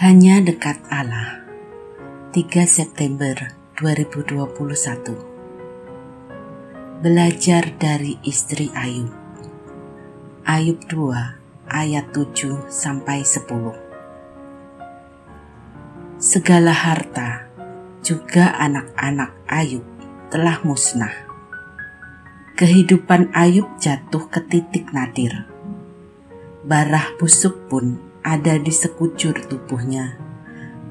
Hanya dekat Allah. 3 September 2021 Belajar dari istri Ayub. Ayub 2 ayat 7 sampai 10 Segala harta juga anak-anak Ayub telah musnah. Kehidupan Ayub jatuh ke titik nadir. Barah busuk pun ada di sekujur tubuhnya,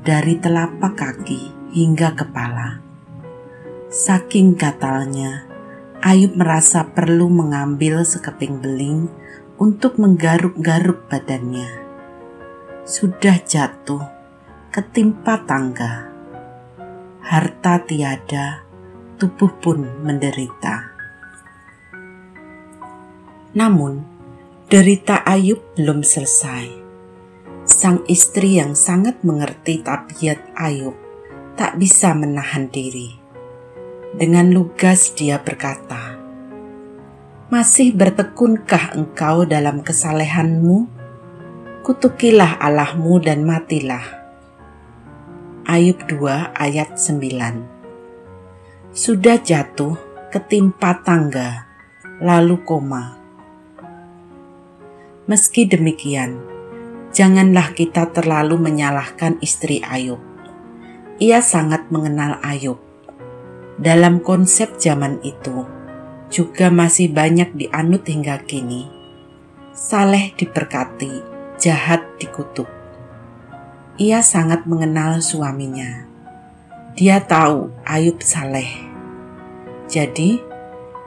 dari telapak kaki hingga kepala. Saking gatalnya, Ayub merasa perlu mengambil sekeping beling untuk menggaruk-garuk badannya. Sudah jatuh, ketimpa tangga. Harta tiada, tubuh pun menderita. Namun, derita Ayub belum selesai sang istri yang sangat mengerti tabiat Ayub tak bisa menahan diri. Dengan lugas dia berkata, Masih bertekunkah engkau dalam kesalehanmu? Kutukilah Allahmu dan matilah. Ayub 2 ayat 9 Sudah jatuh ketimpa tangga, lalu koma. Meski demikian, janganlah kita terlalu menyalahkan istri Ayub. Ia sangat mengenal Ayub. Dalam konsep zaman itu, juga masih banyak dianut hingga kini. Saleh diberkati, jahat dikutuk. Ia sangat mengenal suaminya. Dia tahu Ayub saleh. Jadi,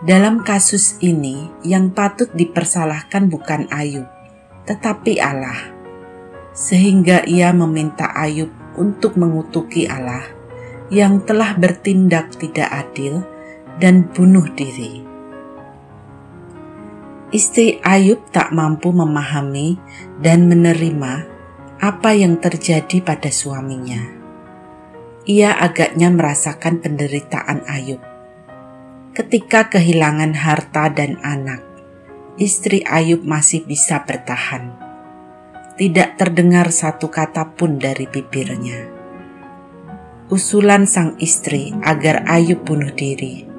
dalam kasus ini yang patut dipersalahkan bukan Ayub, tetapi Allah sehingga ia meminta Ayub untuk mengutuki Allah yang telah bertindak tidak adil dan bunuh diri. Istri Ayub tak mampu memahami dan menerima apa yang terjadi pada suaminya. Ia agaknya merasakan penderitaan Ayub. Ketika kehilangan harta dan anak, istri Ayub masih bisa bertahan tidak terdengar satu kata pun dari bibirnya. Usulan sang istri agar Ayub bunuh diri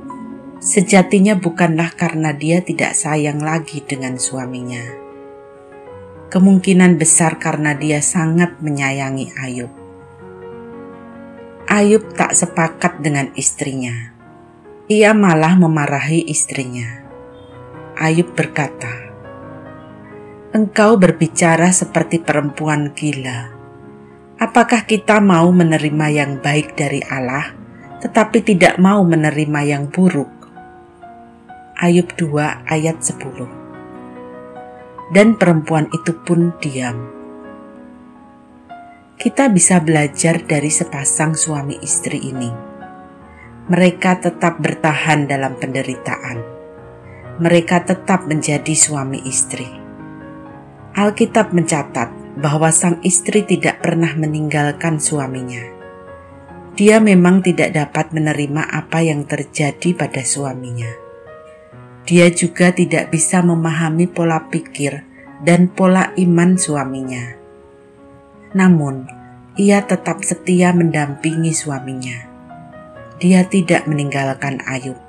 sejatinya bukanlah karena dia tidak sayang lagi dengan suaminya. Kemungkinan besar karena dia sangat menyayangi Ayub. Ayub tak sepakat dengan istrinya. Ia malah memarahi istrinya. Ayub berkata, engkau berbicara seperti perempuan gila. Apakah kita mau menerima yang baik dari Allah, tetapi tidak mau menerima yang buruk? Ayub 2 ayat 10 Dan perempuan itu pun diam. Kita bisa belajar dari sepasang suami istri ini. Mereka tetap bertahan dalam penderitaan. Mereka tetap menjadi suami istri Alkitab mencatat bahwa sang istri tidak pernah meninggalkan suaminya. Dia memang tidak dapat menerima apa yang terjadi pada suaminya. Dia juga tidak bisa memahami pola pikir dan pola iman suaminya. Namun, ia tetap setia mendampingi suaminya. Dia tidak meninggalkan Ayub.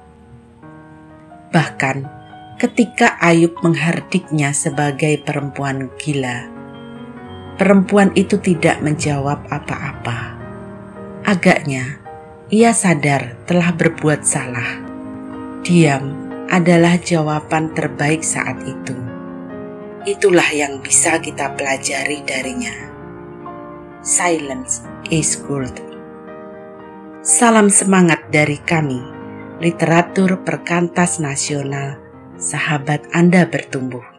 Bahkan, ketika Ayub menghardiknya sebagai perempuan gila. Perempuan itu tidak menjawab apa-apa. Agaknya ia sadar telah berbuat salah. Diam adalah jawaban terbaik saat itu. Itulah yang bisa kita pelajari darinya. Silence is gold. Salam semangat dari kami, literatur perkantas nasional sahabat Anda bertumbuh.